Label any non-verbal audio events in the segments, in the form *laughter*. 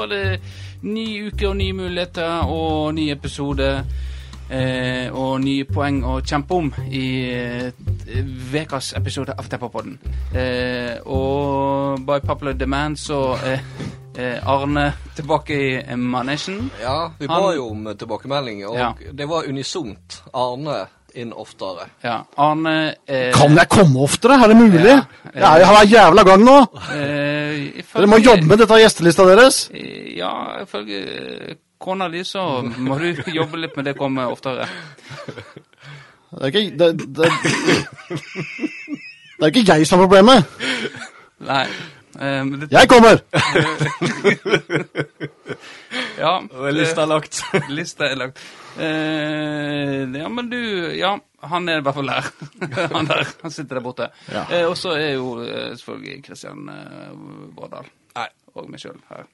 var det ny uke og nye muligheter og ny episode. Eh, og nye poeng å kjempe om i eh, episode av Teppapodden. Eh, og by popular demand så eh, eh, Arne tilbake i manesjen. Ja, vi ba jo om tilbakemelding, og Ja. det var unisont. Arne inn oftere. Ja, han, eh, Kan jeg komme oftere? Er det mulig? Ja, Jeg er jo hver jævla gang nå. eh, ifølge- Dere må jobbe med dette gjestelista deres. Eh, Ja, ifølge kona di så må du *laughs* jobbe litt med det komme oftere. Det er ikke, det, det, det er ikke jeg som har problemet. Nei. Eh, men det, Jeg kommer! *laughs* ja, det lista er lagt. *laughs* lista er lagt. Eh, ja, men du Ja, han er i hvert fall der. *laughs* han der, han sitter der borte. Ja. Eh, og så er jo eh, selvfølgelig Kristian eh, Vårdal. Nei. Og meg sjøl her.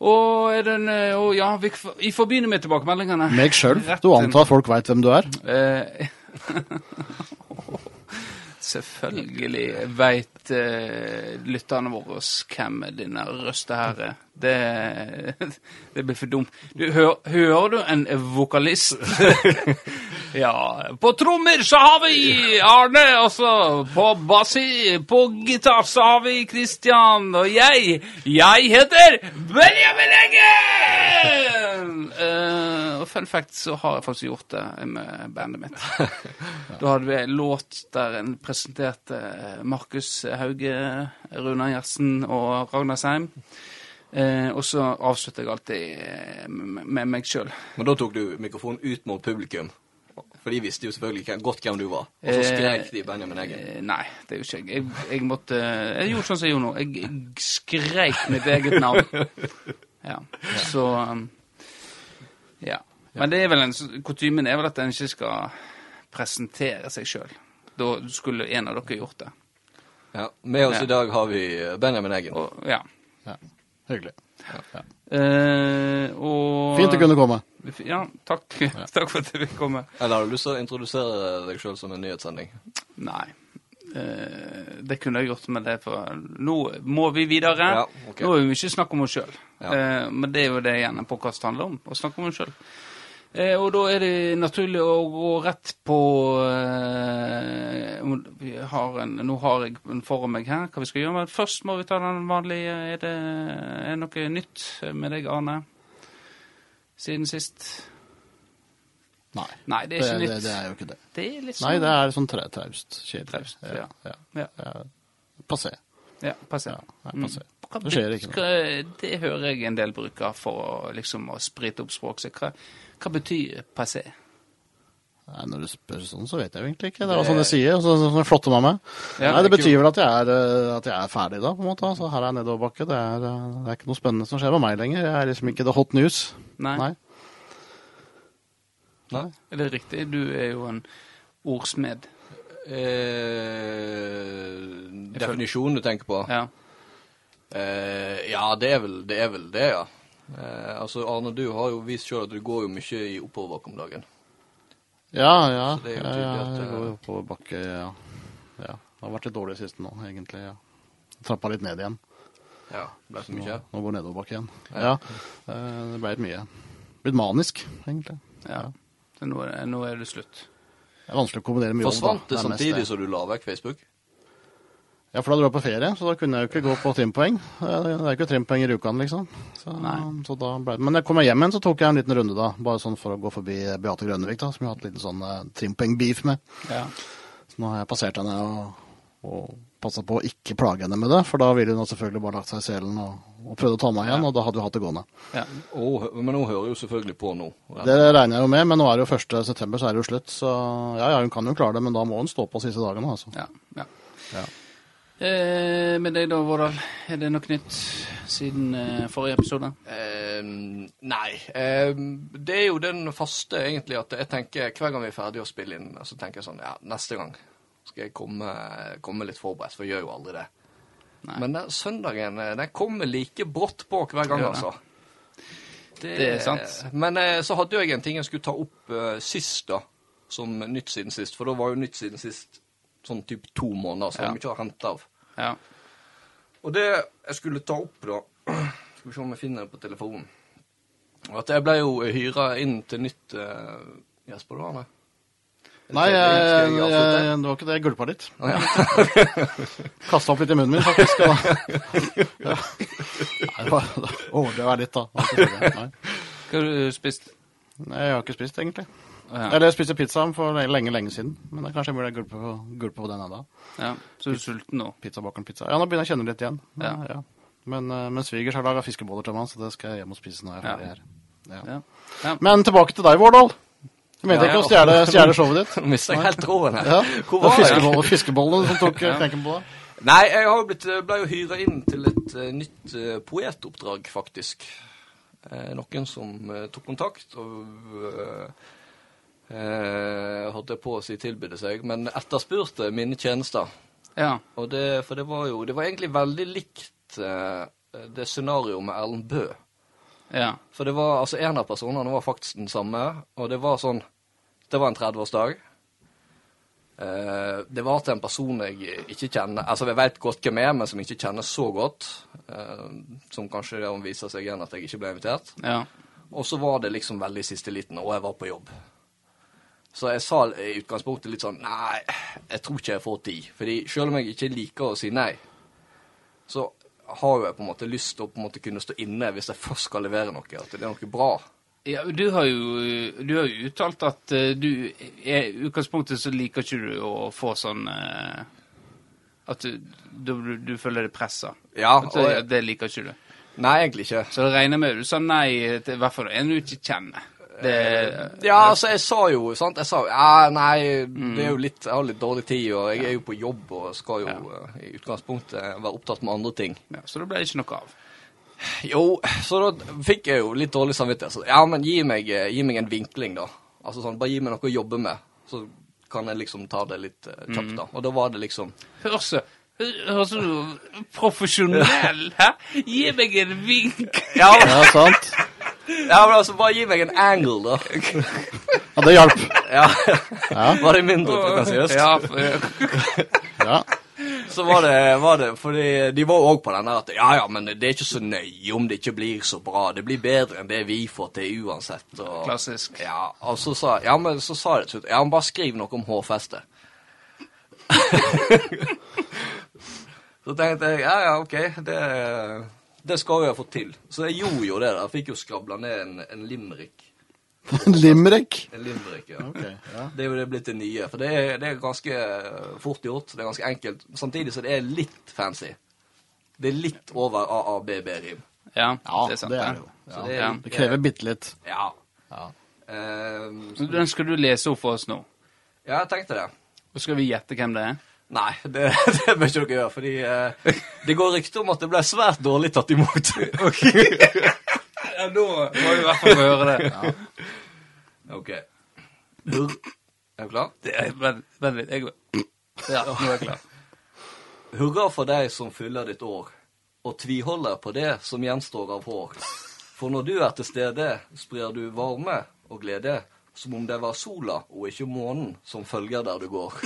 Og er den Og ja, vi, vi får begynne med tilbakemeldingene. Meg sjøl. Du antar folk veit hvem du er? Selvfølgelig veit eh, lytterne våre hvem denne røsta her er. Det, *laughs* det blir for dumt. Du, hør, hører du en vokalist? *laughs* ja. På trommer så har vi Arne, og på bassi På gitar så har vi Christian, og jeg Jeg heter Benjamin Eggen! Eh, og fun fact så har jeg faktisk gjort det med bandet mitt. *laughs* *laughs* Da hadde vi en låt der en presenterte Markus Hauge, Runar Gjertsen og Ragnar Seim. Eh, og så avslutter jeg alltid eh, med, meg sjøl. Men da tok du mikrofonen ut mot publikum. For de visste jo selvfølgelig godt hvem du var. Og så Eh, skrek de Benjamin Eggen. Eh, nei, det gjorde ikke jeg. jeg. Jeg måtte Jeg gjorde sånn som jeg gjorde nå. Jeg, jeg skreik mitt eget navn. *laughs* Ja. Så um, Ja. Men det er vel en kutymen er vel at en ikke skal presentere seg sjøl. Da skulle en av dere gjort det. Ja. Med oss Ja. i dag har vi eh, Benjamin Eggen. Og, ja. Ja. Hyggelig. Eh, og Fint å kunne komme. Ja, takk. *laughs* takk for at du fikk komme. Eller har du lyst til å introdusere deg sjøl som en nyhetssending? Nei. Eh, det kunne jeg gjort, men det for Nå må vi videre. Ja, ok. Nå er vi ikke snakk om oss sjøl. Ja. men det er jo det igjen en podkast handler om. Å snakke om oss sjøl. Eh, og da er det naturlig å gå rett på eh, vi har en, Nå har jeg en foran meg her hva vi skal gjøre. Men først må vi ta den vanlige Er det er noe nytt med deg, Arne? Siden sist? Nei. Nei, det er Det, det, det er jo ikke det. Det er litt Nei, sånn det er sånn traust. Kjedelig. Traust, ja. ja. Ja. ja. Passé. Ja, passé. Ja, Mm. passé. Det skjer ikke noe. Det hører jeg en del bruker for å liksom å sprite opp språket. Hva, hva betyr passé? Nei, når du spør sånn, så vet jeg jo egentlig ikke. Det er sånn jeg sier, og så, så, så flotter meg med. Ja, Nei, det betyr vel at jeg er, eh, at jeg er ferdig da, på en måte. Altså, her er jeg nedoverbakke. Det, er, eh, det er ikke noe spennende som skjer med meg lenger. Jeg er liksom ikke the hot news. Nei. Nei. Nei. Er det riktig? Du er jo en ordsmed. Eh, definisjonen du tenker på? Ja. Eh, ja, det er vel det, er vel det ja. Eh, altså, Arne, du har jo vist sjøl at du går jo mye i oppoverbakke om dagen. Ja, ja. Så det er jo tydelig ja, at, jeg går i oppoverbakke, ja. ja. Det har vært litt dårlig siste nå, egentlig. ja. Trappa litt ned igjen. Ja, det ble så Nå, mye. nå går nedoverbakke igjen. Ja, eh, det ble litt mye. Blitt manisk, egentlig. ja. Så nå er, nå er det slutt. Det er vanskelig å kombinere med jobb. Forsvant det det samtidig som du la vekk Facebook? Ja, for da dro jeg på ferie, så da kunne jeg jo ikke gå på trimpoeng. Det er ikke trimpoeng i rukene, liksom. Så, så da ble... Men da kom jeg hjem igjen, så tok jeg en liten runde da. Bare sånn for å gå forbi Beate Grønnevik, da, som jeg har hatt litt sånn uh, trimpoeng-beef med. Ja. Så nå har jeg passert henne og, og passa på å ikke plage henne med det, for da ville hun selvfølgelig bare lagt seg i selen og, og prøvd å ta meg igjen, og da hadde hun hatt det gående. ja. Og, men hun hører jo selvfølgelig på nå. Det regner jeg jo med, men nå er det jo 1. september, så er det jo slutt. Så ja, ja, hun kan jo klare det, men da må hun stå på siste dagene, altså. ja, ja. Ja. Eh, med deg da, Vårdal. Er det noe nytt siden eh, forrige episode? Eh, nei. Eh, det er jo den faste, egentlig, at jeg tenker hver gang vi er ferdige å spille inn, så tenker jeg sånn Ja, neste gang skal jeg komme, komme litt forberedt, for jeg gjør jo aldri det. Nei. Men den søndagen eh, den kommer like brått på hver gang, det. altså. Det er sant. Men eh, så hadde jeg en ting jeg skulle ta opp uh, sist, da. Som nytt siden sist. For da var jo nytt siden sist sånn type to måneder, så Ja. mye å hente av. Ja. Og det jeg skulle ta opp, da *clears throat* Skal vi se om jeg finner det på telefonen. At jeg ble jo hyra inn til nytt uh, Jesper, du var det? Nei, jeg, jeg jeg, det var ikke det. Jeg gulpa litt. Oh, ja. *laughs* Kasta opp litt i munnen min, faktisk. Ja. *laughs* Nei, det var, overdrev jeg litt, da. Hva har du spist? Nei, jeg har ikke spist, egentlig. Ja. Eller jeg spiste pizza for lenge, lenge siden. Men det kanskje jeg burde gulpe på, gulpe på den ennå. ja. Så er du sulten nå? Pizzabakeren pizza. Ja, nå begynner jeg å kjenne litt igjen. Ja. Ja. Ja. Men, eh, men svigers har laga fiskeboller til meg, så det skal jeg hjem og spise når jeg er Ja. ferdig her. Ja. Ja. ja. Men tilbake til deg, Vårdal. Du mente ikke å ja. stjele, stjele showet ditt? *laughs* Nå mista jeg helt tråden her. Ja. *laughs* Hvor Det var fiskebollene, fiskebollene som tok eh, knekken på deg. Nei, jeg har jo blitt, ble jo hyra inn til et uh, nytt uh, poetoppdrag, faktisk. Uh, noen som eh, tok kontakt og uh, holdt jeg på å si tilbød seg, men etterspurte mine tjenester. ja. Og det, for det var jo Det var egentlig veldig likt eh, det scenarioet med Erlend Bø. Ja. For det var, altså en av personene var faktisk den samme, og det var sånn Det var en 30-årsdag. Eh, det var til en person jeg ikke kjenner Altså, jeg vet godt hvem jeg er, men som jeg ikke kjenner så godt. Eh, som kanskje viser seg igjen at jeg ikke ble invitert. Ja. Og så var det liksom veldig siste liten, og jeg var på jobb. Så jeg sa i utgangspunktet litt sånn Nei, jeg tror ikke jeg får tid. Fordi selv om jeg ikke liker å si nei, så har jo jeg på en måte lyst til å på en måte kunne stå inne hvis jeg først skal levere noe. At det er noe bra. Ja, du har jo, du har jo uttalt at eh, du i utgangspunktet så liker ikke du å få sånn eh, At du, du, du føler deg pressa. Ja, det, det liker ikke du. Nei, egentlig ikke. Så det regner med du sa nei til i hvert fall en du ikke kjenner. Det, Ja, altså, jeg sa jo, sant Jeg sa ja, nei, det er jo litt Jeg har litt dårlig tid, og jeg er jo på jobb og skal jo eh, i utgangspunktet være opptatt med andre ting. ja, så det ble ikke noe av. Jo, så da fikk jeg jo litt dårlig samvittighet. Så ja, men gi meg, eh, gi meg en vinkling, da. Altså sånn, bare gi meg noe å jobbe med. Så kan jeg liksom ta det litt uh, kjapt, da. Og da var det liksom Høres så Høres du profesjonell, hæ? Gi meg en vink. Ja, Ja, *laughs* sant? Ja men altså, bare gi meg en angle, da. *laughs* Ja, det hjalp. Ja. Ja. Var det mindre pretensiøst? Ja, for- Ja. Så var det, var det Fordi de var òg på den der at ja, ja, men det er ikke så nøye om det ikke blir så bra. Det blir bedre enn det vi får til uansett. Og, Klassisk. Ja, og så sa, ja, men så sa jeg til slutt Ja, men bare skriv noe om hårfeste. *laughs* så tenkte jeg ja, ja, OK, det, det skal jeg fått til. Så jeg gjorde jo det. der. Jeg fikk jo skrabla ned en, en limerick. *laughs* Limerick. En limerick, ja. Okay, ja. Det er jo det blitt det nye. For det er, det er ganske eh, fort gjort. Det er ganske enkelt. Samtidig så det er litt fancy. Det er litt over AABB-rim. Ja, Ja, det er sant. det er jo. Så Ja. det, er, Ja. Det krever bitte litt. Ja. Ja. Ehm, Så Den skal du lese opp for oss nå. ja, jeg tenkte det. Og skal vi gjette hvem det er? Nei, *laughs* det, det bør ikke dere gjøre, fordi eh, det går rykter om at det ble svært dårlig tatt imot. *laughs* Ja, nå må vi i hvert fall få høre det. ok. Er du klar? det er, vent, vent litt. Jeg, ja, nå er jeg klar. Hurra for deg som fyller ditt år, og tviholder på det som gjenstår av hår. For når du er til stede, sprer du varme og glede, som om det var sola og ikke månen som følger der du går.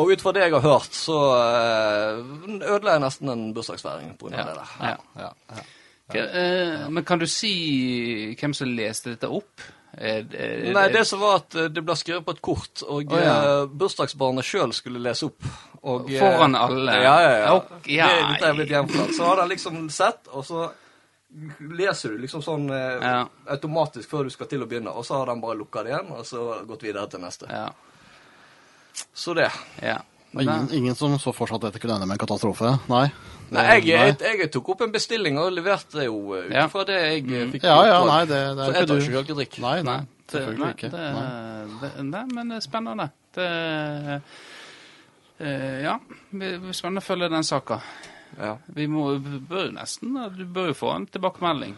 Og ut fra det jeg har hørt, så eh, ødela jeg nesten en bursdagsfeiring pga. Ja. det der. Ja. Ja, ja. Ok, eh, men kan du si hvem som leste dette opp? Er, er, Nei, det som var at eh, det ble skrevet på et kort, og Å, ja. bursdagsbarnet sjøl skulle lese opp. Og, Foran alle? Ja, ja, ja. Ok, ja. Det, dette er blitt gjenfortalt. Så hadde han liksom sett, og så leser du liksom sånn Ja. automatisk før du skal til å begynne, og så har den bare lukka det igjen, og så gått videre til neste. Ja. Så det. ja. Ingen, ingen som så for seg at dette kunne ende med en katastrofe? Nei? Nei, jeg, jeg, jeg tok opp en bestilling og leverte jo ut ut Ja. fra det jeg eh, fikk Ja, ja, nei, det, det Så er jeg tar ikke ølgedrikk. Nei, nei, selvfølgelig nei, ikke. Det, Nei. det, nei, men det spennende. Det Uh, Ja, vi spennende å følge den saka. Ja. Vi må, bør nesten Du bør jo få en tilbakemelding.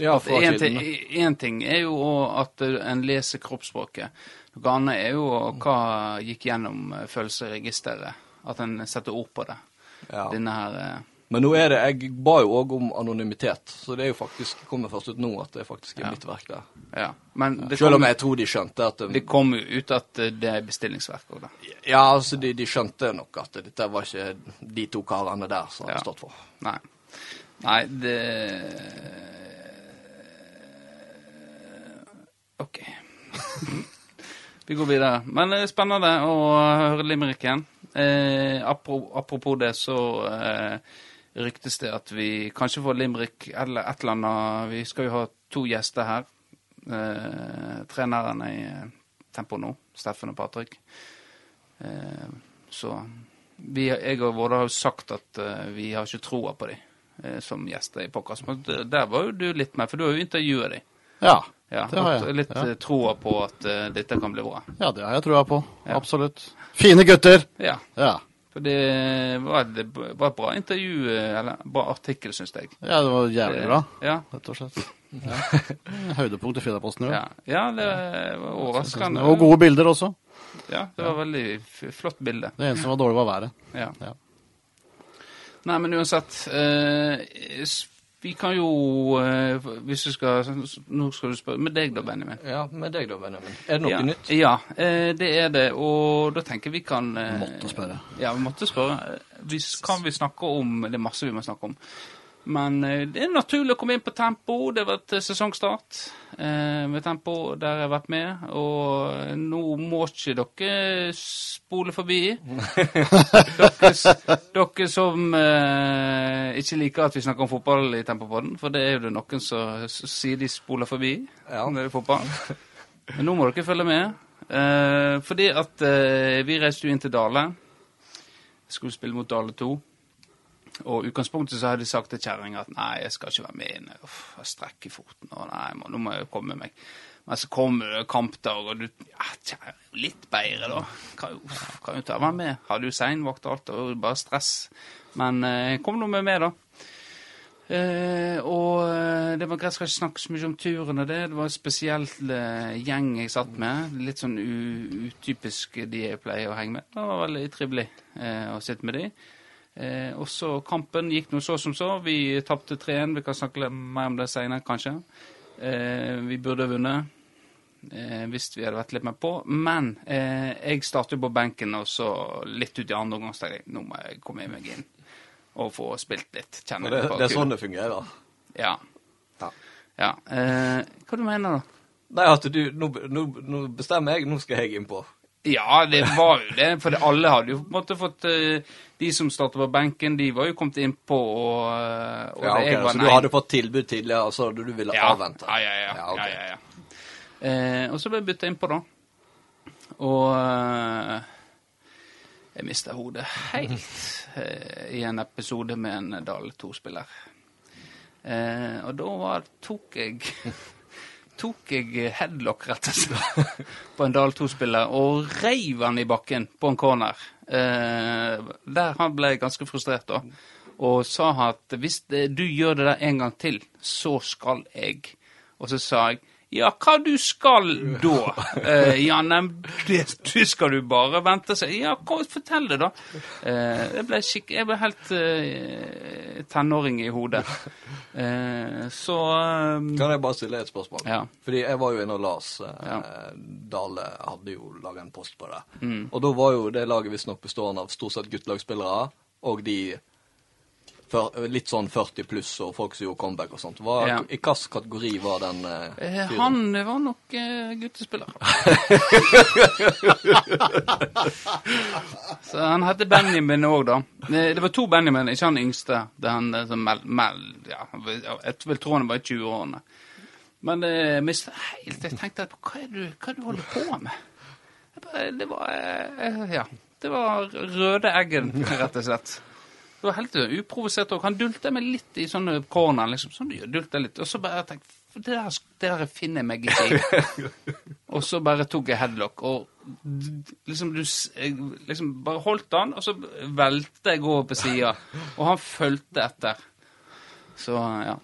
ja, fra Én ting, en ting er jo at en leser kroppsspråket. Noe annet er jo hva gikk gjennom eh, følelsesregisteret. At en setter ord på det. Ja. Denne her eh, Men nå er det, jeg ba jo òg om anonymitet, så det er jo faktisk, kommer først ut nå at det faktisk er Ja. mitt verk der. Ja. Men det Selv kom, om jeg tror de skjønte at det kom jo ut at eh, det er bestillingsverk òg, da. Ja, altså, de, de skjønte nok at dette var ikke de to karene der som hadde stått for. Nei. Nei, det OK. *laughs* Vi går videre. Men det er spennende å høre limericken. Eh, apropos det, så eh, ryktes det at vi kanskje får limerick eller et eller annet Vi skal jo ha to gjester her. Eh, trenerne i eh, Tempo nå, Steffen og Patrick. Eh, så vi, jeg og Vårda har jo sagt at eh, vi har ikke troa på dem eh, som gjester i Pokkers. Men der var jo du litt med, for du har jo intervjua dem. Ja, Ja, det har jeg. Litt Ja. eh, troa på at uh, dette kan bli bra. ja, det har jeg troa på. Ja. Absolutt. Fine gutter! Ja. Ja. For det var, det var et bra intervju, eh, eller bra artikkel, syns jeg. ja, det var jævlig bra, Ja. rett og slett. Ja. *laughs* Høydepunkt i Fjellaposten, jo. Ja, ja det var overraskende. Og gode bilder også. Ja, det var veldig flott bilde. Det eneste som var dårlig, var været. Ja. Ja. Nei, men uansett eh, Vi kan jo eh, Hvis du skal Nå skal du spørre med deg, da, Benjamin. Ja, med deg da, Benjamin. Er det noe ja. nytt? Ja, eh, det er det. Og da tenker vi kan eh, Måtte spørre. Ja, vi måtte spørre. Hvis, kan vi snakke om Det er masse vi må snakke om. Men eh, det er naturlig å komme inn på Tempo. Det har vært eh, sesongstart eh, med Tempo der jeg har vært med. Og nå må ikke dere spole forbi. *laughs* dere, dere som ikke liker at vi snakker om fotball i Tempopodden, for det er jo det noen som sier de spoler forbi Ja. når det er fotball. Men nå må dere følge med. Eh, fordi at vi reiste jo inn til Dale. Skulle spille mot Dale 2. Og utgangspunktet så hadde de sagt til kjerringa at nei, jeg skal ikke være med inn. Uff, jeg har strekk i foten, og nei, må- nå må jeg komme meg. Men så kommer det kampdag, og du Ja, tja, litt bedre, da. Kan jo, kan jo ta være med. Hadde jo seinvakt og alt, og bare stress. Men eh, kom nå med meg, da. Eh, og eh, det var greit, skal ikke snakke så mye om turen og det. Det var en spesiell eh, gjeng jeg satt med. Litt sånn utypisk de jeg pleier å henge med. Det var veldig trivelig eh, å sitte med de. Eh, og så kampen gikk nå så som så. Vi tapte 3-1. Vi kan snakke litt mer om det senere, kanskje. Eh, vi burde ha vunnet. Eh, hvis vi hadde vært litt mer på. Men eh, jeg startet på benken, og så litt ut i andre omgang tenkte jeg nå må jeg komme meg inn og få spilt litt. Kjenne det, det er sånn det fungerer. Ja. Ja. ja. Eh, hva du mener da? Nei, at du Nå, nå, nå bestemmer jeg, nå skal jeg innpå. Ja, det var jo det. For alle hadde jo på en måte fått eh, De som startet på benken, de var jo kommet innpå, og, eh, og Ja, okay, Så du hadde fått tilbud tidligere, så du ville ja. avvente? Ja, ja, ja. Ja, ja, ja, ja. Eh, og så ble jeg bytta innpå, da. Og eh, jeg mista hodet helt eh, i en episode med en Dal 2-spiller. Eh, og da var, tok jeg tok jeg headlock, rett og slett, *laughs* på en Dal 2-spiller og reiv han i bakken på en corner. Eh, der han ble ganske frustrert, da. Og sa at hvis du gjør det der en gang til, så skal jeg Og så sa jeg ja, hva du skal da? *laughs* Eh, ja, nei, det, du skal du bare vente seg. Ja, hva, fortell det, da. Eh, jeg, ble jeg ble helt eh, tenåring i hodet. *laughs* Eh, så um, Kan jeg bare stille et spørsmål? Ja. Fordi jeg var jo inne og las eh, Ja. Dale hadde jo laga en post på det. Mm. Og da var jo det laget visstnok bestående av stort sett guttelagsspillere og de for, litt sånn 40 pluss og folk som gjorde comeback og sånt. Hva, Ja. I hvilken kategori var den eh, eh, han var nok eh, guttespiller. *laughs* Så han heter Benjamin òg, da. Eh, Det var to Benjamin, ikke han yngste. Det han eh, som mel, mel, ja, Jeg vil tro han var i 20-årene. Men jeg mista helt Jeg tenkte på hva er, du, hva er det du holder på med? Bare, det var eh, Ja. Det var røde eggen, rett og slett. Det var helt uprovosert òg. Han dulta meg litt i sånne corner, liksom. Sånn dulta litt. Og så bare tenkte jeg det der, det der finner jeg meg ikke i. *laughs* og så bare tok jeg headlock, og liksom du liksom bare holdt han, og så velte jeg over på sida. Og han fulgte etter. Så ja.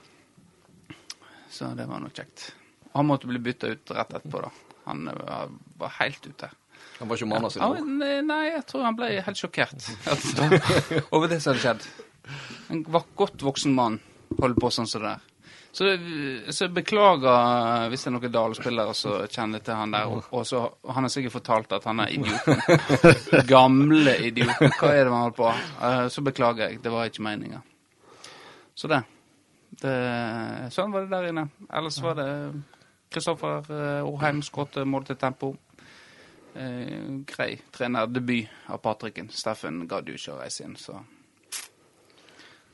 Så det var nå kjekt. Han måtte bli bytta ut rett etterpå, da. Han eh, var helt ute. Han var ikke mannen sin Ja, nei, nei, jeg tror han ble helt sjokkert *laughs* over det som hadde skjedd. En godt voksen mann holder på sånn som det der. Så, så beklager hvis det er noen Dale-spillere som kjenner til han der. Og, og så Han har sikkert fortalt at han er idioten. *laughs* Gamle idioten. Hva er det man holder på Eh, Så beklager jeg. Det var ikke meninga. Så det. det. Sånn var det der inne. Ellers var det Kristoffer eh, Orheim skåret mål til tempo. Eh, grei trenerdebut av Patrikken. Steffen gadd jo ikke å reise inn, så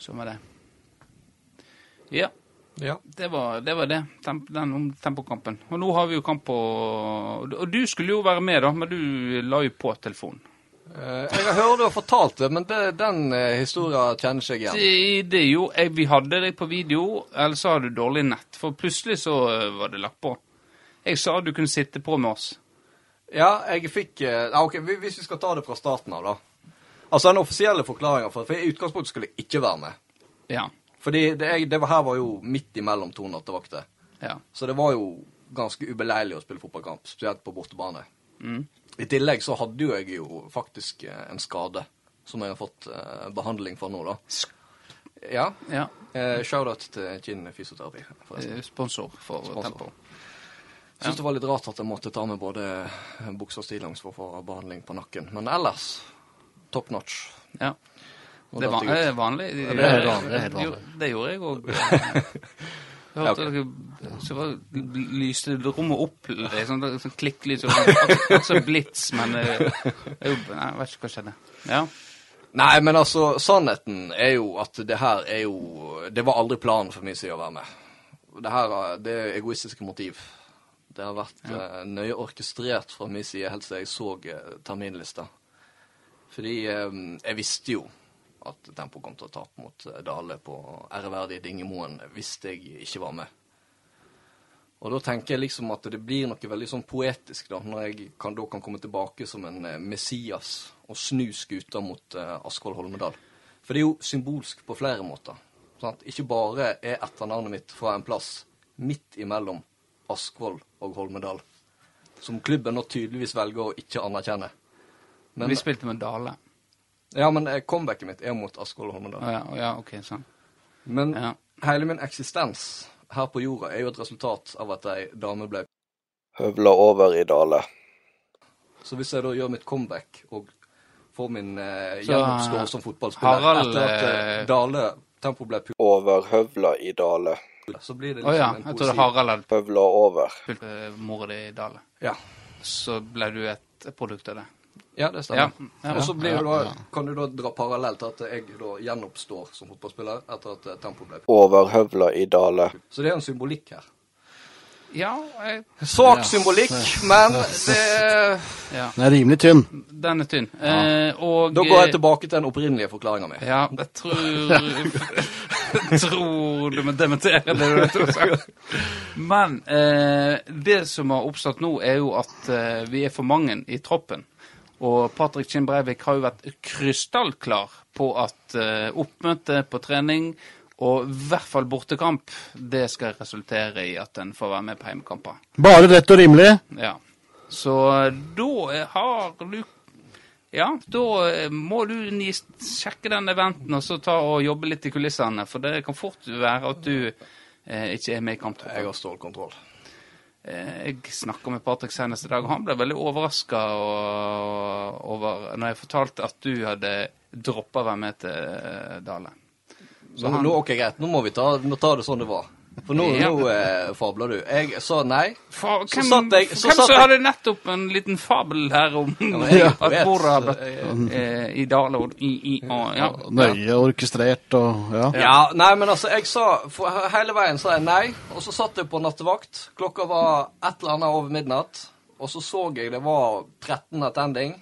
Sånn var det. Ja, Ja. det var det. Var det. Temp, den om tempokampen. Og nå har vi jo kamp på Og du skulle jo være med, da, men du la jo på telefonen. Eh, jeg hørt du har fortalt det, men det, den uh, historien kjenner jeg igjen. Det, det jo jeg, Vi hadde deg på video, eller så har du dårlig nett. For plutselig så eh, var det lagt på. Jeg sa du kunne sitte på med oss. Ja, jeg fikk eh, ja, ok, Hvis vi skal ta det fra starten av, da. Altså Den offisielle forklaringa for For i utgangspunktet skulle jeg ikke være med. Ja. Fordi det, jeg, det var, her var jo midt imellom to nattevakter. ja. Så det var jo ganske ubeleilig å spille fotballkamp, spesielt på bortebane. Mm. I tillegg så hadde jo jeg jo faktisk eh, en skade som jeg har fått eh, behandling for nå, da. Ja. ja. Eh, Shout-out til Kinn fysioterapi. forresten. Eh, Sponsor for Sponsor. Tempo. Jeg ja. det var litt rart at jeg måtte ta med både bukse og stillongs for å få behandling på nakken. Men ellers top notch. Ja. Det er van det er vanlig. det er vanlig, det er vanlig. Jo. Det gjorde jeg òg. *laughs* Ja, hørte ok. dere Så var, lyste rommet opp er sånn, sånn klikklys. og sånn, blits, men eh, jeg, jeg vet ikke hva skjedde. Ja. Nei, men altså, sannheten er jo at det her er jo Det var aldri planen for min side å være med. Det her er- det er egoistiske motiv. Det har vært eh, nøye orkestrert fra min side helt siden jeg så uh, terminlista. Fordi uh, jeg visste jo at Tempo kom til å tape mot Dale på æreverdige Dingemoen hvis jeg ikke var med. Og da tenker jeg liksom at det blir noe veldig sånn poetisk, da, når jeg kan, da kan komme tilbake som en Messias og snu skuta mot Askvoll Holmedal. For det er jo symbolsk på flere måter. Sant? Ikke bare er etternavnet mitt fra en plass midt imellom Askvoll og Holmedal, som klubben nå tydeligvis velger å ikke anerkjenne. Men, Vi spilte med Dale. ja, men eh, comebacket mitt er mot Askvoll og Holmedal. Ja, ja, OK, sånn. Men Ja. hele min eksistens her på jorda er jo et resultat av at ei dame ble høvla over i Dale. Så hvis jeg da gjør mitt comeback og får min eh, Så, som fotballspiller Harald, etter at eh, eh, Dale tempo ble Overhøvla i Dale. Så blir det liksom oh, ja. en Jeg tror trodde Harald hadde Pøvla over. spilt uh, mora di i Dale. Ja. Så ble du et produkt av det. ja, det stemmer. Ja, ja. Og så blir Ja, jo da, kan du da dra parallelt til at jeg da gjenoppstår som fotballspiller etter at tempoet tempo ble. Over høvla i Dale. Så det er en symbolikk her. Ja, jeg, Svak symbolikk, men det ja. Den er rimelig tynn. Den er tynn. Eh, og Da går jeg tilbake til den opprinnelige forklaringa mi. Ja, jeg tror Tror du må dementere det du har sagt. Men eh, det som har oppstått nå, er jo at eh, vi er for mange i troppen. Og Patrick Kinn Breivik har jo vært krystallklar på at eh, oppmøte på trening og i hvert fall bortekamp, det skal resultere i at en får være med på hjemmekamper. Bare rett og rimelig. Ja. Så eh, da har du Ja, da eh, må du sjekke den eventen og så ta og jobbe litt i kulissene. For det kan fort være at du eh, ikke er med i Jeg har stålkontroll. Eh, jeg snakka med Patrick senest i dag, og han ble veldig overraska over når jeg fortalte at du hadde droppa å være med til eh, Dale. Så Nå, han- nå, ok, greit. Nå må vi ta, må ta det sånn det var. For nå, Ja. nå eh, fabler du. Jeg sa nei. Så hvem satt jeg- så hvem satt jeg- hadde nettopp en liten fabel her om ja, jeg at bordet har så blitt eh, i dalord i, i og, ja. Nøye orkestrert og ja. Ja, nei, men altså, jeg sa for Hele veien sa jeg nei, og så satt jeg på nattevakt. Klokka var et eller annet over midnatt, og så så jeg det var 13 attending.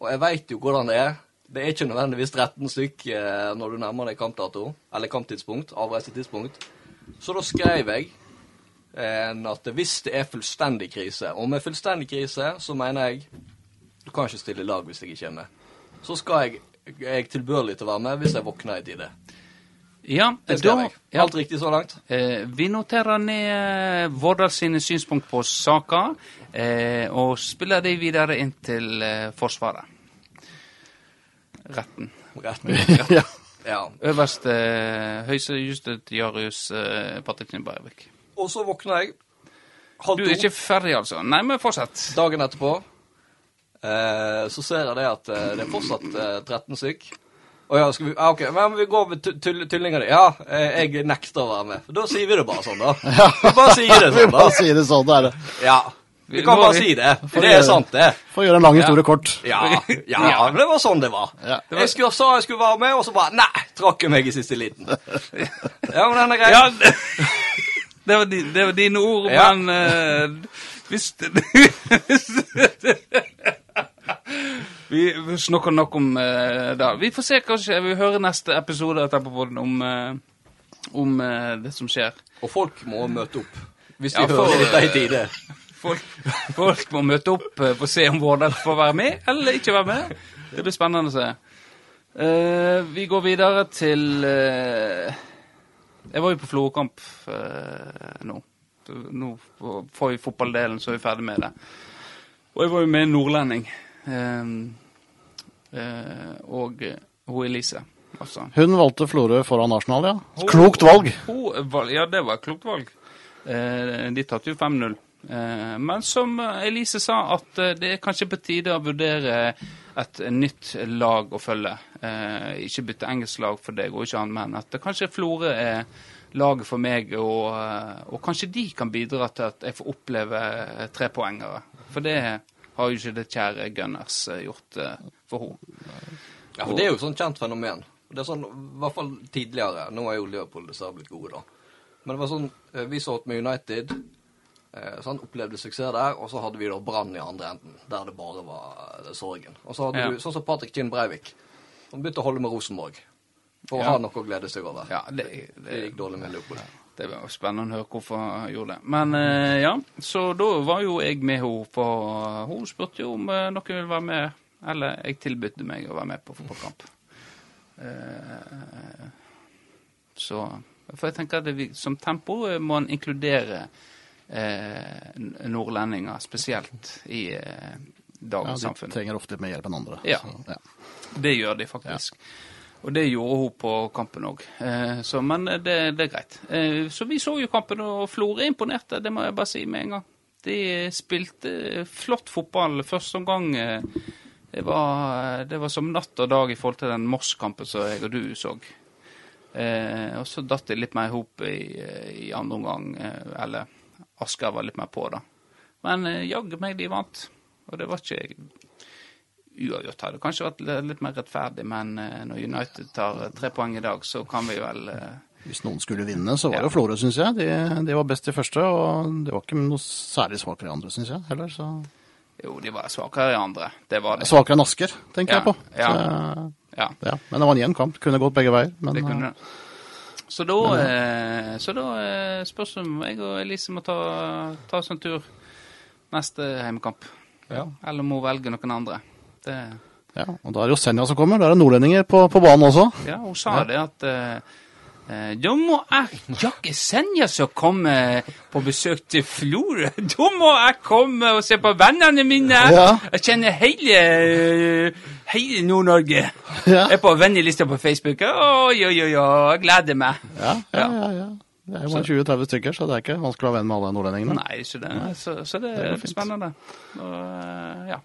Og jeg veit jo hvordan det er. Det er ikke nødvendigvis 13 stykk eh, når du nærmer deg kampdato, eller kamptidspunkt, avreisetidspunkt. Så da skrev jeg eh, at hvis det er fullstendig krise, og med fullstendig krise så mener jeg Du kan ikke stille lag hvis jeg ikke er med. Så skal jeg, jeg tilbørlig til å være med hvis jeg våkner i tide. Ja, Det da jeg. ja, Alt riktig så langt? eh, Vi noterer ned eh, Vårdal sine synspunkt på saka, eh, og spiller de videre inn til eh, Forsvaret. Retten. *laughs* retten. ja. Ja. Øverste høyestejustet Jarius eh, Patrikken Og så våkna jeg halv Du er ikke ferdig, altså? Nei, men fortsett. dagen etterpå. Eh, så ser jeg det at eh, det er fortsatt eh, 13 stykk. Å ja, skal vi, ah, ok, men vi går med tu- tull- Ja, eh, jeg nekter å være med. Da sier vi det bare sånn, da. *laughs* Vi bare sier det sånn, *laughs* da. bare sier det sånn, da er det. Ja. Vi kan bare si det. For det er sant, det. For å gjøre en lang historie kort. *laughs* Ja, ja, men det var sånn det var. Ja. Jeg skulle, sa jeg skulle være med, og så bare Nei! Trakk jeg meg i siste liten. *laughs* Ja, men den er grei. Ja, det, *laughs* det, var, di, det var dine ord, Ja. men uh, hvis Vi vi snakker nok om uh, det. Vi får se, kanskje. Vi hører neste episode av Tempopodden om, uh, om uh, det som skjer. Og folk må møte opp. Hvis de Ja, for- hører dette i tide. Folk, folk må møte opp eh, for å se om Vårdal får være med, eller ikke være med. Det blir spennende å se. Uh, vi går videre til uh, Jeg var jo på Florø-kamp eh, nå. Nå får vi fotballdelen så er vi ferdig med det. Og jeg var jo med en nordlending. Eh, eh, og eh, hun Elise, altså. Hun valgte Florø foran Arsenal, ja. Klokt valg. Hun, val- ja, det var et klokt valg. Eh, de tapte jo 5-0. Eh, men som Elise sa, at eh, det er kanskje på tide å vurdere et nytt lag å følge. Eh, ikke bytte engelsk lag, for deg og ikke annet, men at det kanskje Florø er laget for meg, og, og kanskje de kan bidra til at jeg får oppleve trepoengere. For det har jo ikke det kjære Gunners gjort for henne. Ja, for Det er jo et sånt kjent fenomen. Det er sånn, I hvert fall tidligere. Nå er jo Liverpool dessverre blitt gode, da. Men det var sånn, vi så med United. Eh, han opplevde suksess der, og så hadde vi da Brann i andre enden, der det bare var eh, sorgen. Og så hadde Ja. du sånn som Patrick Kinn Breivik, som begynte å holde med Rosenborg. For å Ja. ha noe å glede seg over. Ja, det, Det det, gikk dårlig med Leopold. Det var spennende å høre hvorfor han gjorde det. Men eh, ja, så da var jo jeg med henne, for hun spurte jo om eh, noen ville være med. Eller jeg tilbød meg å være med på fotballkamp. Eh, så For jeg tenker at det, som tempo må en inkludere nordlendinger spesielt i eh, Ja, dagens de trenger ofte mer hjelp enn andre. Ja. Så, ja. Det gjør de faktisk. Og det gjorde hun på kampen òg. Eh, men det, det er greit. Eh, så vi så jo kampen, og Florø imponerte, det må jeg bare si med en gang. De spilte flott fotball første omgang. eh, Det var, det var som natt og dag i forhold til den Moss-kampen som jeg og du så. Eh, og så datt det litt mer i hop i, i andre omgang. Eh, eller Asker var litt mer på, da. Men eh, jaggu meg de vant. Og det var ikke uavgjort hadde kanskje vært li- litt mer rettferdig, men eh, når United tar eh, tre poeng i dag, så kan vi vel Hvis noen skulle vinne, så var Ja. jo Florø, syns jeg. De, de var best i første, og det var ikke noe særlig svakere i andre, syns jeg. heller. Så. Jo, de var svakere i andre. Det var det. Svakere enn Asker, tenker Ja, jeg på. ja. Så, Ja, ja. Men det var en jevn kamp. Kunne gått begge veier. Men det kunne det. Så da, eh, så da eh, spørs det om jeg og Elise må ta, ta oss en tur neste heimekamp. Ja. Eller må velge noen andre. Det, ja, og da er det jo Senja som kommer. Da er det nordlendinger på, på banen også. ja, hun sa det at eh, da må jeg Jakke Senja som kommer på besøk til Florø. *laughs* Da må jeg komme og se på vennene mine. Ja. Jeg kjenner hele, eh, hele Nord-Norge. Ja. Jeg er på vennelista på Facebook. Oi, oi, oi, jeg gleder meg. Ja, ja, ja. ja. Det er jo bare 20-30 stykker, så det er ikke vanskelig å være venn med alle nordlendingene. Nei, ikke det. Så, så det, Det er fint. spennende. Og, eh, ja.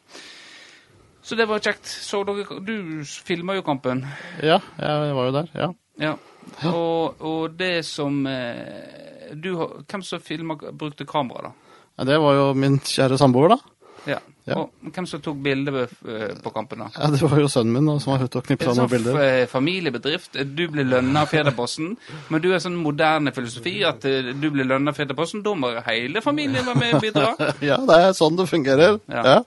Så det var kjekt. Så dere, du filma jo kampen. Ja, jeg var jo der. ja. Ja. Og, og det som eh, du, Hvem som filma, brukte kamera, da? Ja, Det var jo min kjære samboer, da. Ja. Ja. Og hvem som tok bilde på kampen, da? Ja, Det var jo sønnen min da, som var ute og knipsa En noen Det bilder. sånn familiebedrift. Du blir lønna av Federposten, men du har sånn moderne filosofi at eh, du blir lønna av Federposten. Da må hele familien være med og bidra. *laughs* Ja, det er sånn det fungerer. Ja. Ja.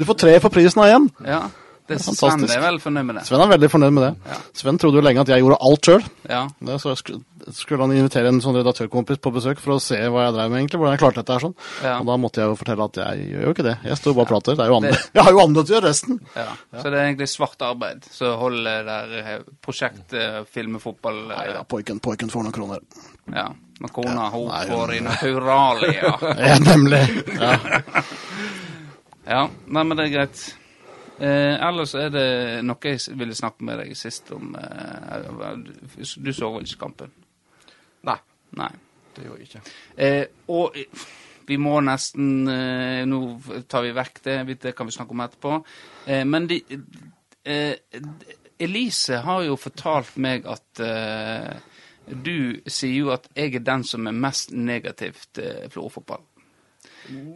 Du får tre for prisen av én. Ja. Det, Det er Sven er vel fornøyd med det. Sven er veldig fornøyd med det. Ja. Sven trodde jo lenge at jeg gjorde alt sjøl. Ja. Så skulle han invitere en sånn redaktørkompis på besøk for å se hva jeg drev med, egentlig, hvordan jeg klarte dette her sånn. Ja. Og da måtte jeg jo fortelle at jeg gjør jo ikke det. Jeg står bare og prater. Det er jo andre. Jeg har jo andre til å gjøre resten. Ja. Så det er egentlig svart arbeid. Så holder der eh, prosjekt eh, filme fotball eh, Nei da, poiken, poiken får noen kroner. Ja. Men kona, hun får i naturalia. *laughs* Ja, nemlig. Ja. *laughs* Ja, nei, men det er greit. Eh, ellers er det noe jeg ville snakke med deg sist om. Eh, du så vel ikke kampen? Nei, Nei. det gjorde jeg ikke. Eh, og vi må nesten eh, Nå tar vi vekk det, det kan vi snakke om etterpå. Eh, men de, eh, Elise har jo fortalt meg at du sier jo at jeg er den som er mest negativ til Florø-fotball.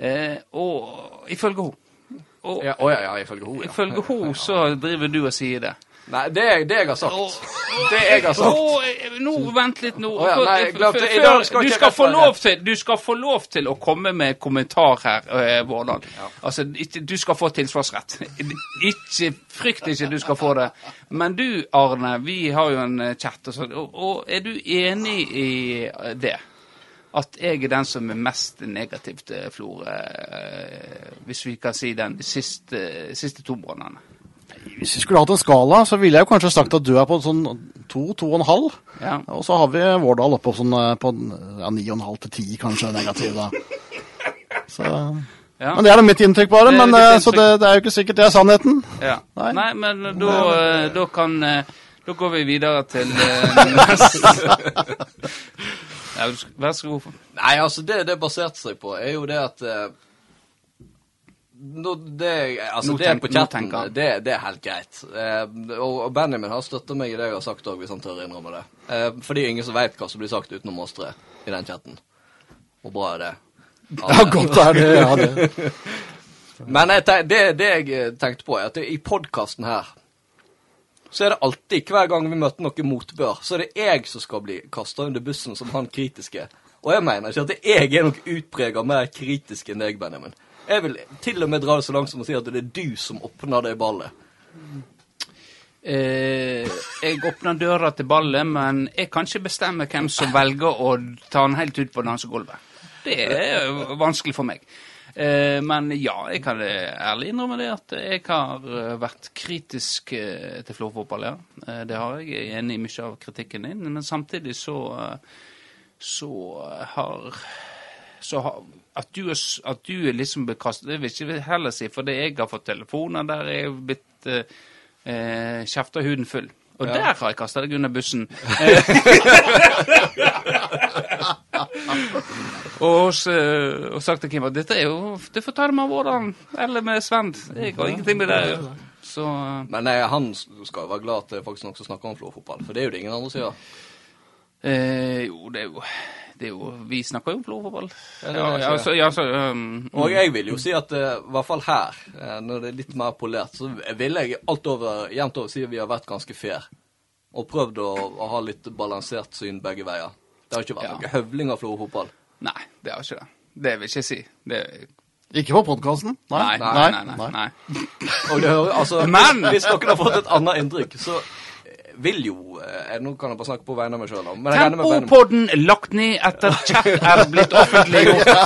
Eh, og ifølge henne. Og Ja, å ja, ja, ifølge henne, ja. ifølge henne så driver du og sier det. Nei, det, er- det jeg har sagt. Det jeg har sagt. Å, eh, nå, vent litt nå. Oh, ja, nei, glemte- Før- dag skal du, skal få lov til, du skal få lov til å komme med kommentar her, eh, Vårdal. Altså, du skal få tilsvarsrett. Ikke, frykt ikke du skal få det. Men du, Arne, vi har jo en eh, chat, og, så, og, og er du enig i eh, det? At jeg er den som er mest negativ til Florø, eh, hvis vi kan si den, de siste, siste to månedene. Hvis vi skulle hatt en skala, så ville jeg jo kanskje sagt at du er på sånn to, to og en halv. Ja. Og så har vi Vårdal oppe på sånn eh, på ja, ni og en halv til ti, kanskje, negativ, da. Så, Ja. men det er da mitt inntrykk, bare. Det Men, eh, så det, det er jo ikke sikkert det er sannheten. Ja. Nei. Nei. men da, da kan Da går vi videre til *laughs* neste ja, Vær så god. Nei, altså det det baserte seg på, er jo det at eh, nå, det, altså Nå det tenk- på chatten, det, det er helt greit. Eh, og, Benjamin har støtta meg i det jeg har sagt òg, hvis han tør innrømme det. Eh, fordi ingen som veit hva som blir sagt utenom oss tre i den chatten. Og bra er det. *laughs* Ja, godt er det. Ja, det. *laughs* Men jeg det, det jeg tenkte på, er at i podkasten her så er det alltid, hver gang vi møter noe motbør, så er det jeg som skal bli kasta under bussen som han kritiske. Og jeg mener ikke at jeg er noe utprega mer kritisk enn deg, Benjamin. Jeg vil til og med dra det så langt som å si at det er du som åpner det ballet. Eh, jeg åpner døra til ballet, men jeg kan ikke bestemme hvem som velger å ta den helt ut på dansegulvet. Det er vanskelig for meg. Eh, men ja, jeg kan ærlig innrømme det at jeg har eh, vært kritisk eh, til Florø-fotball, ja. Det har jeg. Jeg er enig i mye av kritikken din, men samtidig så så har så har, at, du, er at du er liksom bekastet, det vil jeg ikke heller si, for det jeg har fått telefoner der jeg er blitt eh, kjefta huden full. Og der har jeg kasta deg under bussen. *laughs* *laughs* og, s- og sagt til Kim at dette er jo Det får ta det med Vårdalen eller med Svend. Jeg har ingenting med det å gjøre. Så eh, Men nei, han skal jo være glad at det er faktisk noen som snakker om Florø-fotball, for det er jo det ingen andre sier. eh, Jo, det er jo, det er jo Vi snakker jo om Florø-fotball. Ja, Ja, er ja, um, Og jeg vil jo si at eh, i hvert fall her, eh, når det er litt mer polert, så vil jeg alt over, jevnt over si at vi har vært ganske fair. Og prøvd å, å ha litt balansert syn begge veier. Det har ikke vært Ja. noe høvling av Florø-fotball. Nei, det har ikke det. Det vil ikke si. Det, Ikke på podkasten? nei, nei, nei. nei, nei. *laughs* Og det hører, altså, *laughs* Men- hvis, noen har fått et annet inntrykk, så eh, vil jo eh, Nå kan jeg bare snakke på vegne av meg sjøl, jeg. Tempopodden lagt ned etter chat er blitt offentliggjort. *laughs*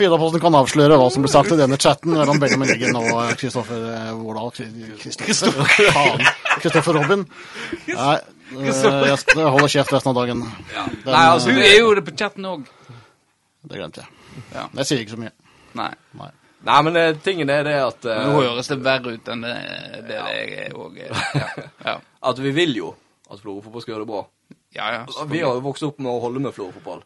Fidaposten kan avsløre hva som ble sagt i denne chatten mellom Benjamin Eggen og Kristoffer eh, Vårdal. Kristoffer Robin. Nei, eh, jeg skal holde kjeft resten av dagen. Den, Nei, altså, Du eh, er jo det på chatten òg. Det glemte jeg. Ja. Jeg sier ikke så mye. Nei. Nei. Nei, men eh, tingen er det at eh, Nå høres det verre ut enn det, det jeg er òg. Ja. *laughs* Ja. At vi vil jo at Florø-fotball skal gjøre det bra. ja, ja. Vi har jo vokst opp med å holde med Florø-fotball.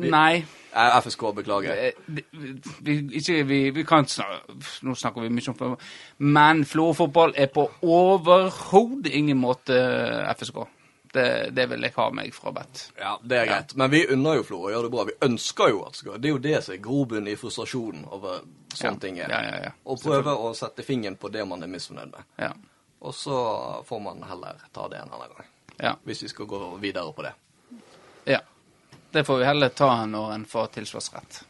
Nei. Eh, FSK, beklager. Vi, det- Vi, ikke, vi, vi kan snakke Nå snakker vi mye om fotball, men Florø-fotball er på overhodet ingen måte FSK. Det, det vil jeg ha meg frabedt. Ja, det er greit. Men vi unner jo Florø å gjøre det bra. Vi ønsker jo at det skal Det er jo det som er grobunnen i frustrasjonen over sånne Ja. ting. er. Ja, ja, ja. Å prøve å sette fingeren på det man er misfornøyd med. Ja. Og så får man heller ta det en annen gang. ja. Hvis vi skal gå videre på det. Ja. Det får vi heller ta når en får tilsvarsrett.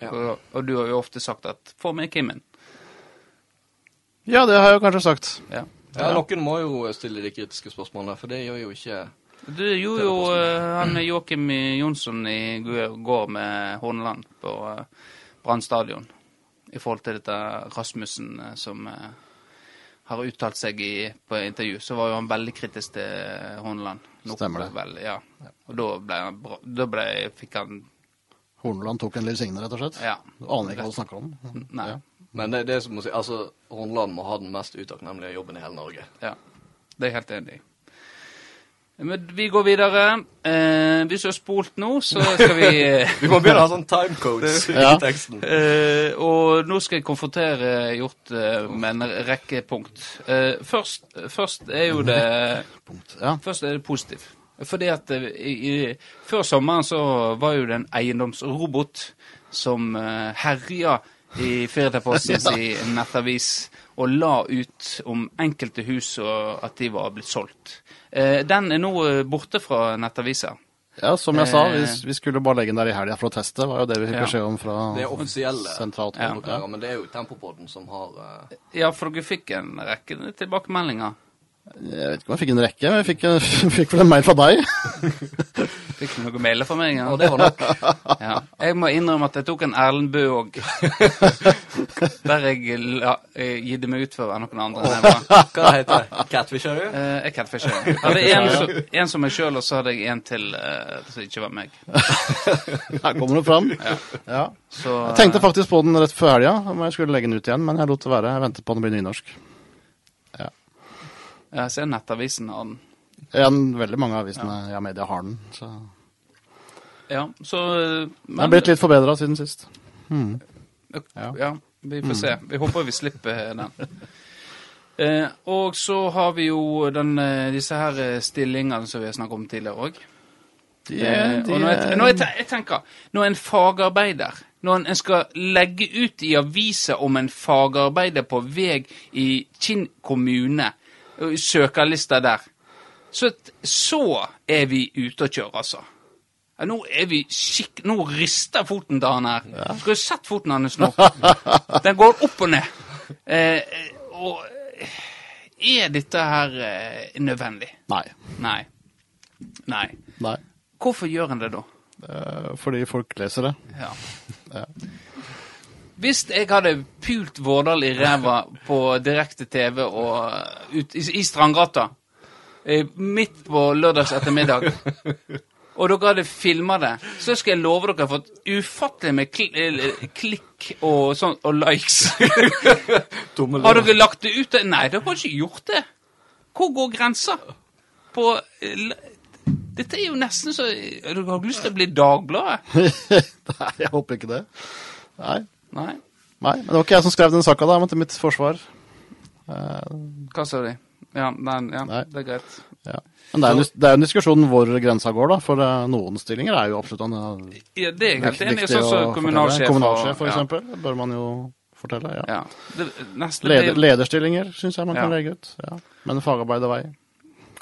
Ja. Og, og du har jo ofte sagt at 'få med Kimmen'. Ja, det har jeg jo kanskje sagt. Ja. Ja, Noen må jo stille de kritiske spørsmålene, for det gjør jo ikke Du gjorde jo han han Joakim Jonsson i går med Horneland på uh, Brann stadion. I forhold til dette Rasmussen eh, som eh, har uttalt seg i, på intervju, så var jo han veldig kritisk til eh, Horneland. Stemmer det. Vel, ja. Og da ble han Da ble, fikk han Horneland tok en Liv Signe, rett og slett. Ja. Du aner ikke hva du snakker om. Nei. Ja. Men det, det som må si, altså, Hornland må ha den mest utakknemlige jobben i hele Norge. Ja, det er jeg helt enig i. Men vi går videre. Eh, hvis du har spolt nå, så skal vi *laughs* eh, Vi må begynne å ha sånn timecodes Ja. i teksten. eh, Og nå skal jeg konfrontere Hjort eh, med en rekke punkt. Eh, først, først er jo det Ja. Først er det positivt. Fordi at eh, i, i, før sommeren så var jo det en eiendomsrobot som uh, herja i Firdaposten i nettavis og la ut om enkelte hus og at de var blitt solgt. Eh, den er nå eh, borte fra nettavisa. ja, som jeg sa, vi, Eh. vi skulle bare legge den der i helga for å teste. var jo det vi fikk Ja. beskjed om fra Det er offisielle sentralt Ja. ja. men det er jo Tempopodden som har eh, Ja, for dere fikk en rekke tilbakemeldinger. Jeg vet ikke om jeg fikk en rekke, men jeg fikk, *laughs* fikk vel en mail fra deg. *laughs* Fikk du noen mailer fra meg? Ja? Det var nok. Ja. Jeg må innrømme at jeg tok en Erlend Bøe òg. *laughs* Der jeg la, eh, gidde meg ut for å være noen andre. enn jeg var. Hva heter det? Catfisher? Eh, jeg catfisher. Jeg hadde en, som- en som meg sjøl, og så hadde jeg en til eh, som ikke var meg. Her kommer det fram. Ja. Så, Jeg tenkte faktisk på den rett før helga, om jeg skulle legge den ut igjen, men jeg lot det være. Jeg ventet på den blir nynorsk. Jeg ser Nettavisen har den. Ja, veldig mange av avisene ja. media har den. Så. Ja, så men, Den er blitt litt forbedra siden sist. ja. ja. vi får se. Vi håper vi slipper den. *laughs* Eh, og så har vi jo den, eh, disse her eh, stillingene som vi har snakket om tidligere òg. Eh, når jeg, når jeg, jeg tenker, når en fagarbeider Når en, en skal legge ut i avisa om en fagarbeider på vei i Kinn kommune, søkerlista der, så, så er vi ute og kjører, altså. Ja, nå er vi skikk... Nå rister foten til han her. Skulle du sett foten hans nå? *laughs* Den går opp og ned. Eh, og eh, er dette her eh, nødvendig? Nei. Nei. Nei. Nei. Hvorfor gjør en det da? Eh, Fordi folk leser det. Ja. Ja. Hvis jeg hadde pult Vårdal i ræva på direkte TV og ut i, i Strandgata midt på lørdags ettermiddag, og dere hadde filma det, så skal jeg love dere fått ufattelig med kl eh, klikk og, sånt, og likes. *laughs* Har dere lagt det ut? Nei, dere har ikke gjort det. Hvor går grensa? På eh, Dette er jo nesten så Dere har lyst til å bli Dagbladet? *laughs* Nei, jeg håper ikke det. Nei. Nei? Nei, men det var ikke jeg som skrev den saka, da, men til mitt forsvar. Uh, Hva sa de? Ja, den, ja Nei. det er greit. ja. Men det er, en det er en diskusjon hvor grensa går, da. For eh, noen stillinger er jo absolutt en, eh, Ja, det er jeg helt enig i. Sånn som kommunalsjef. Kommunalsjef, for eksempel. Det bør man jo fortelle. ja. Ja. ja. Det, neste Leder, lederstillinger syns jeg man kan legge ut. Ja. Men fagarbeidervei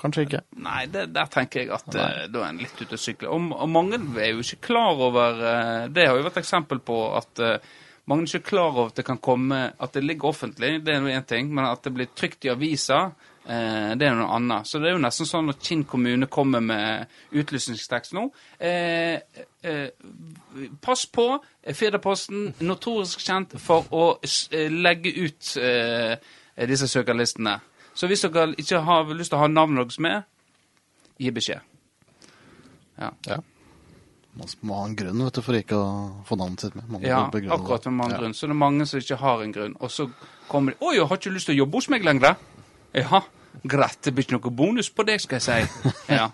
kanskje ikke. Nei, det, der tenker jeg at da er en litt ute å sykle. Og, og mange er jo ikke klar over Det har jo vært eksempel på at eh, mange er ikke klar over at det kan komme At det ligger offentlig, det er én ting, men at det blir trykt i avisa, eh, det er noe annet. Så det er jo nesten sånn at Kinn kommune kommer med utlysningstekst nå. Eh, eh, pass på, eh, Firdaposten, notorisk kjent for å eh, legge ut eh, disse søkerlistene. Så hvis dere ikke har lyst til å ha navnet deres med, gi beskjed. Ja, Ja. Man må ha en grunn vet du, for ikke å få navnet sitt med. Man ja akkurat med mange Ja. grunn. Så det er mange som ikke har en grunn. Og så kommer de 'Å, jeg har ikke lyst til å jobbe hos meg lenger'. Ja, greit, det blir ikke noe bonus på deg, skal jeg si. *laughs* Ja.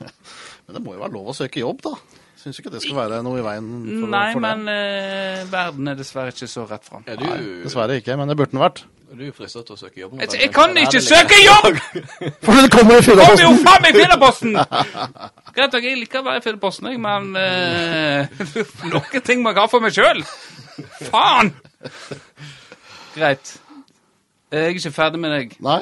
Men det må jo være lov å søke jobb, da. Syns ikke det skal være noe i veien for, Nei, for det. men eh, verden er dessverre ikke så rett fram. Er Nei, du, dessverre ikke, men det burde den vært. Er du fristet til å søke jobb nå? Jeg, jeg kan ikke søke jobb! *laughs* For det kommer i Kom jo faen meg i Firdaposten! *laughs* Greit nok, jeg liker å være i Firdaposten, jeg, men uh, *laughs* noen ting må jeg ha for meg sjøl. Faen! Greit. Jeg er ikke ferdig med deg. Nei.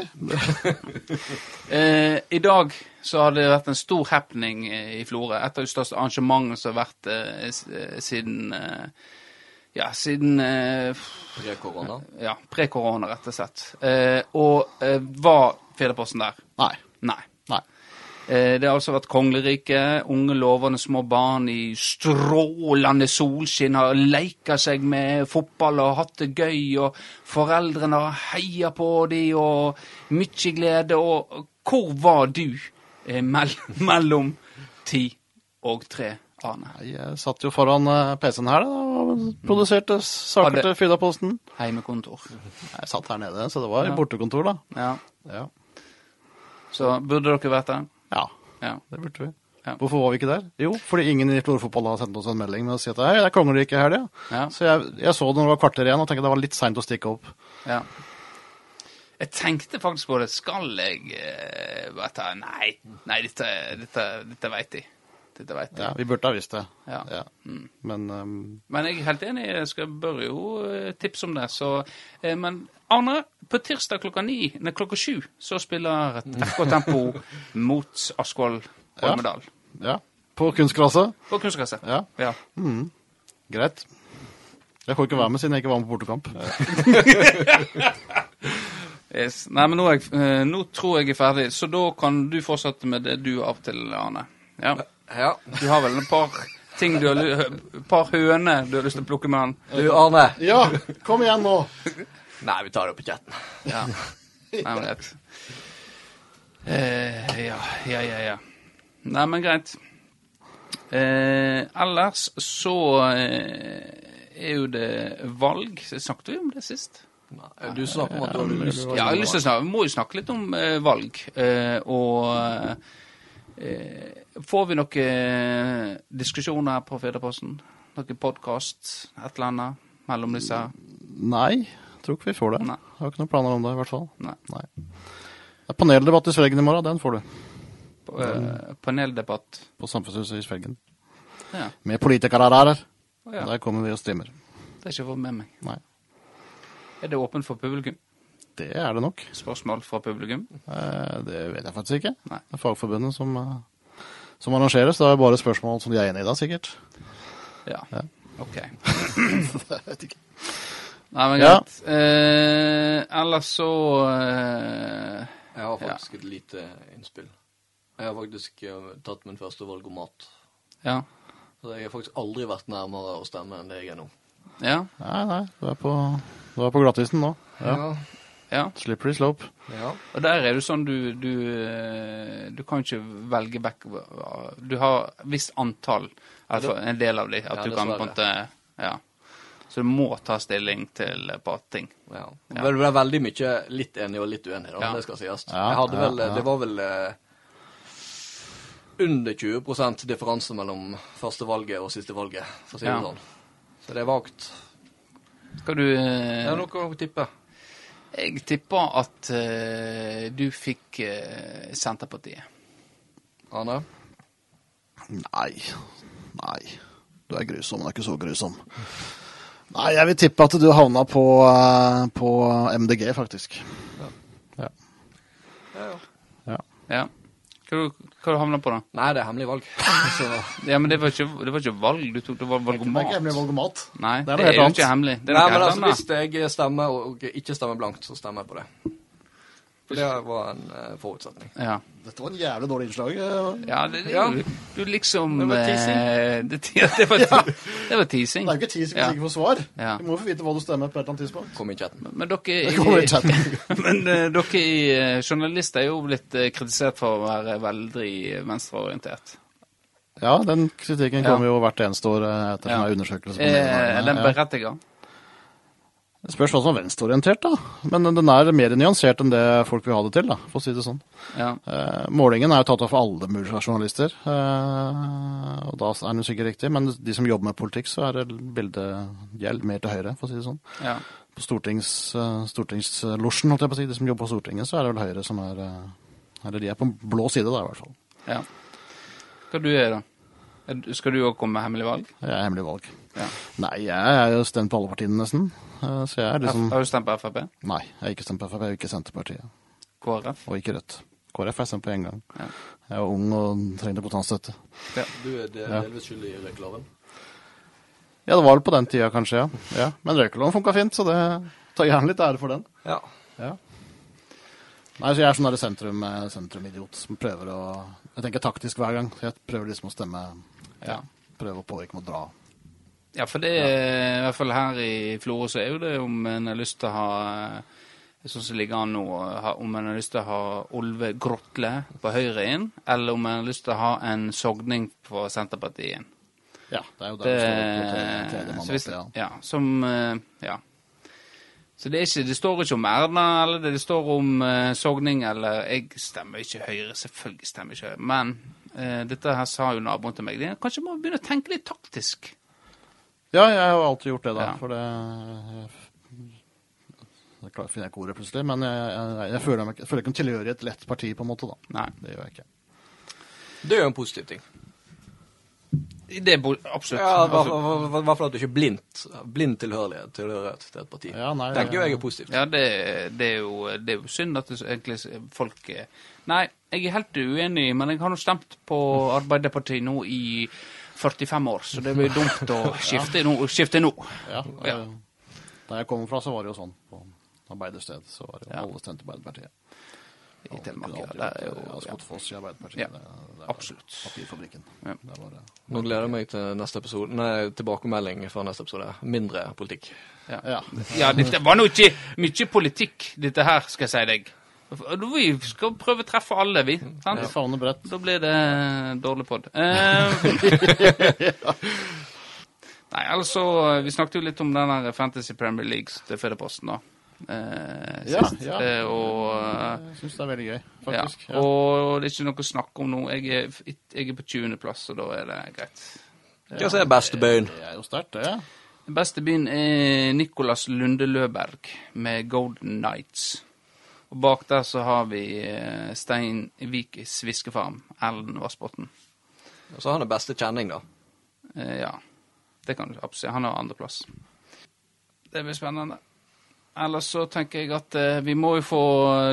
uh, I dag så har det vært en stor happening eh, i Florø. Et av de største arrangementene som har vært uh, eh, siden eh, Ja, siden eh, Pre korona? Ja, pre-korona, rett og slett. Eh, og eh, var Fedreposten der? Nei. Nei. Nei. Eh, Det har altså vært kongerike. Unge, lovende små barn i strålende solskinn har leika seg med fotball og hatt det gøy, og foreldrene har heia på dem, og mye glede. Og hvor var du eh, mell *laughs* mellom ti og tre Nei, Jeg satt jo foran eh, PC-en her da, og produserte saker til Fydaposten. Heimekontor. Jeg satt her nede, så det var Ja. bortekontor, da. Ja. Ja. Så burde dere vært der? ja, Ja. det burde vi. Ja. Hvorfor var vi ikke der? Jo, fordi ingen i Florø-fotball har sendt oss en melding med å si at hei, det er kongeriket i helga. Ja. Så jeg, jeg så det når det var kvarter igjen og tenkte det var litt seint å stikke opp. ja. Jeg tenkte faktisk på det. Skal jeg uh, bare ta Nei, nei dette, dette, dette veit jeg. Dette vet jeg. Ja, Vi burde ha visst det. Ja. Ja. Men um... Men jeg er helt enig, jeg skal, bør jo eh, tipse om det. Så, eh, men Arne, på tirsdag klokka ni, nei, klokka sju så spiller FK Tempo *laughs* mot Askvoll Holmedal. ja. På kunstgresset. På kunstgresset. Ja, Ja. greit. Jeg får ikke være med siden jeg ikke var med på bortekamp. *laughs* Yes. Nei, men nå, jeg, eh, nå tror jeg jeg er ferdig, så da kan du fortsette med det du av til, Arne. Ja. Ja. Du har vel et par ting du har Et par høner du har lyst til å plukke med han? Du, Arne. Ja, kom igjen nå! Nei, vi tar det opp i chatten. Ja. Nei, men greit. Eh, ja, ja, ja, ja. Nei, men greit. Eh, ellers så eh, er jo det valg. Snakket vi om det sist? Nei, Du snakker om at du hadde lyst Ja, jeg har lyst til å snakke, vi må jo snakke litt om eh, valg. Eh, og eh, får vi noen eh, diskusjoner på Fedreposten? Noen podkast? Et eller annet mellom disse? Nei, tror ikke vi får det. Nei. Jeg har ikke noen planer om det, i hvert fall. Nei. Nei. Det er paneldebatt i Svelgen i morgen. Den får du. På, øh, paneldebatt? På Samfunnshuset i Svelgen. Ja. Med politikere her. Oh, ja. Der kommer vi og streamer. Det har jeg ikke fått med meg. Nei. Er det åpent for publikum? Det er det nok. Spørsmål fra publikum? Eh, Det vet jeg faktisk ikke. Nei. Det er Fagforbundet som, eh, som arrangerer, så det er bare spørsmål som de er enig i da, sikkert. Ja. Ja. OK. *laughs* det vet ikke. Nei, men Ja. greit. Eh, ellers så eh, Jeg har faktisk et lite innspill. Jeg har faktisk eh, tatt min første valg om mat. Ja. Så jeg har faktisk aldri vært nærmere å stemme enn det jeg er nå. Ja. Nei, nei, du er på, du er på glattisen nå. Ja. ja. Slippery slope. ja. Og der er det sånn du Du, eh, du kan ikke velge back Du har et visst antall, altså en del av de, at Ja, du kan på en måte Ja. Så du må ta stilling til et par ting. Ja. Ja. Det ble veldig mye litt enig og litt uenig, da. Ja. Det skal sies. Ja, jeg hadde ja, vel, ja. Det var vel eh, under 20 differanse mellom første valget og siste valget, for å si det sånn. Så det er vagt. Skal du eh, Er noe å tippe? Jeg tipper at uh, du fikk uh, Senterpartiet. Arne? Nei. Nei. Du er grusom, men du er ikke så grusom. Nei, jeg vil tippe at du havna på, uh, på MDG, faktisk. Ja, ja. Ja. Ja. Hva du, hva du havna på, da? Nei, det er hemmelig valg. *laughs* Så Ja, men det var ikke, det var ikke valg du tok, det var Det er ikke valgomat. valgomat. Nei, Det det er er, noe helt jo ikke hemmelig. Det er Nei, men altså, hvis jeg stemmer og ikke stemmer blankt, så stemmer jeg på det. For det var en uh, forutsetning. Ja. Dette var en jævlig dårlig innslag. eh. Ja, det, Ja. Du, du liksom Det var teasing. eh, Det, *laughs* det, var, det var teasing. Det er jo ikke teasing hvis du ikke får svar. Ja. Du må jo få vite hva du stemmer på et eller annet tidspunkt. Kom i chatten. Men dere i i, chatten. *laughs* men uh, dere i uh, journalister er jo blitt kritisert for å være veldig venstreorientert. Ja, den kritikken Ja. kommer jo hvert eneste år etter Ja. sånne undersøkelser. på Eh, den Ja. Det spørs hva som er venstreorientert, da. Men den er mer nyansert enn det folk vil ha det til, da, for å si det sånn. Ja. Eh, målingen er jo tatt av for alle mulige journalister, eh, og da er den sikkert riktig. Men de som jobber med politikk, så er det bildet gjeld mer til høyre, for å si det sånn. ja. På stortings, uh, stortingslosjen, holdt jeg på å si, de som jobber på Stortinget, så er det vel Høyre som er eh, Eller de er på blå side, da, i hvert fall. ja. Hva du er da? Er Skal du òg komme med hemmelig valg? Jeg er hemmelig valg. Ja. Nei, jeg er jo stemt på alle partiene, nesten. Eh, så jeg er liksom Har du stemt på Frp? Nei, jeg er ikke stemt på Frp, jeg er ikke Senterpartiet. KrF? Og ikke Rødt. KrF er stemt på én gang. Ja. Jeg var ung og trengte kontantstøtte. Du er delvis skyldig i røykeloven? Ja, det var vel på den tida, kanskje, ja. ja. Men røykeloven funka fint, så det tar gjerne litt ære for den. Ja. Ja. Nei, så jeg er sånn der sentrum, sentrumidiot sentrum-idiot som prøver å Jeg tenker taktisk hver gang. Så jeg prøver liksom å stemme Ja. Prøve å påvirke med å dra. Ja, for det er, i hvert fall her i Florø så er jo det om en har lyst til å ha Sånn som ligger an nå, om en har lyst til å ha Olve Grotle på høyre inn, eller om en har lyst til å ha en sogning på Senterpartiet inn. Ja, det er jo Det, det så hvis, ja. ja, som eh, Ja. Så det, ikke, det står ikke om Erna, eller det, det står om uh, Sogning, eller Jeg stemmer ikke Høyre, selvfølgelig stemmer ikke Høyre. Men uh, dette her sa jo naboen til meg. Kanskje må begynne å tenke litt taktisk. Ja, jeg har alltid gjort det, da. Ja. For det Det klar- finner jeg ikke ordet plutselig, men jeg, jeg, jeg, føler, meg, jeg føler ikke en tilhørighet til ett parti, på en måte. da. Nei. Det gjør jeg ikke. Det er jo en positiv ting. Det er absolutt. Ja, I hvert fall at du ikke er blindt, blind tilhørighet, tilhørighet til et parti. Ja, nei, tenker jo jeg er positivt. ja det, det, er jo, det er jo synd at det, egentlig folk eh, Nei, jeg er helt uenig, men jeg har nå stemt på Arbeiderpartiet nå i 45 år, så det blir dumt å *laughs* skifte nå. Skifte nå. Ja, Ja. Der jeg kommer fra, så var det jo sånn. På arbeidersted så var det jo Ja. alle stemte Arbeiderpartiet. I Telemark, ja. Det er jo ja. Skottfoss i Arbeiderpartiet. Ja, det, det var absolutt. Papirfabrikken. Ja. Nå gleder jeg meg til neste episode. Nei, tilbakemelding fra neste episode. Mindre politikk. Ja. Ja. Ja, dette var nå ikke mye politikk, dette her, skal jeg si deg. Vi skal prøve å treffe alle, vi. Sant? Ja. Da blir det dårlig pod. Eh, *laughs* Nei, altså Vi snakket jo litt om den der Fantasy Premier League til Fedreposten, da. Eh, Ja, sist. ja. Eh, og eh, Jeg syns det er veldig gøy, faktisk. Ja. Og det er ikke noe å snakke om nå. Jeg er, jeg er på 20.-plass, og da er det greit. Hva er beste byen? Det er jo sterkt, det. Den beste byen er Nicolas Lunde Løberg med Golden Nights. Og bak der så har vi eh, Stein Vikis Viskefarm, Ellen Vassbotn. Så har han den beste kjenning, da. Eh, ja, det kan du absolutt si. Han har andreplass. Det blir spennende. Ellers så tenker jeg at eh, vi må jo få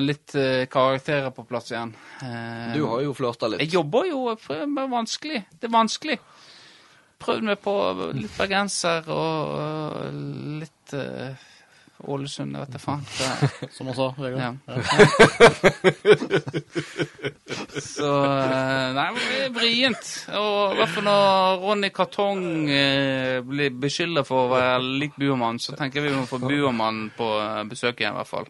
litt eh, karakterer på plass igjen. Eh, Du har jo flørta litt. Jeg jobber jo, med det vanskelig. Det er vanskelig. Prøvd meg på litt bergenser og øh, litt øh, Ålesund, jeg vet da faen. *laughs* Så, Som han sa, Vegard. ja. *laughs* Så øh, Nei, det er vrient. Og i hvert fall når Ronny Kartong øh, blir beskylda for å være lik Buermann, så tenker jeg vi må få Buermann på øh, besøk igjen, i hvert fall.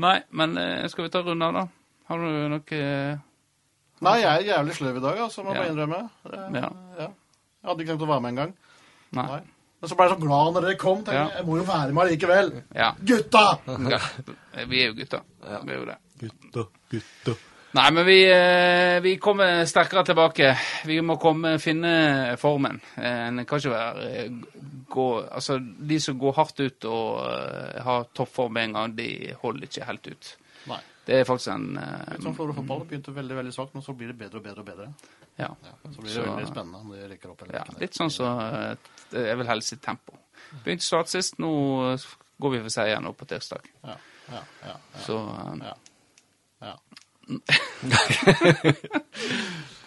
Nei, men skal vi ta runde av, da? Har du noe Nei, jeg er jævlig sløv i dag, altså, må jeg Ja. bare innrømme. Det, Ja. ja. Jeg hadde ikke tenkt å være med engang. Nei. Nei. Men så ble jeg så glad når dere kom. tenkte Ja. jeg, Jeg må jo være med allikevel. Ja. Gutta! ja. Vi er jo gutta. Vi er jo det. Gutta, gutta. Nei, men vi, eh, vi kommer sterkere tilbake. Vi må komme, finne formen. Eh, En kan ikke være eh, gå, Altså, de som går hardt ut og eh, har toppform med en gang, de holder ikke helt ut. Det er faktisk en uh, Litt sånn fotball. Det begynte veldig veldig svakt, men så blir det bedre og bedre og bedre. ja, Ja, så blir det Så- veldig spennende om de rykker opp eller ja, ikke. litt sånn så eh, Jeg vil helst i tempo. Begynte svakt sist, nå eh, går vi for seier nå på tirsdag. Ja, ja, ja, ja, Så ja. ja. *laughs*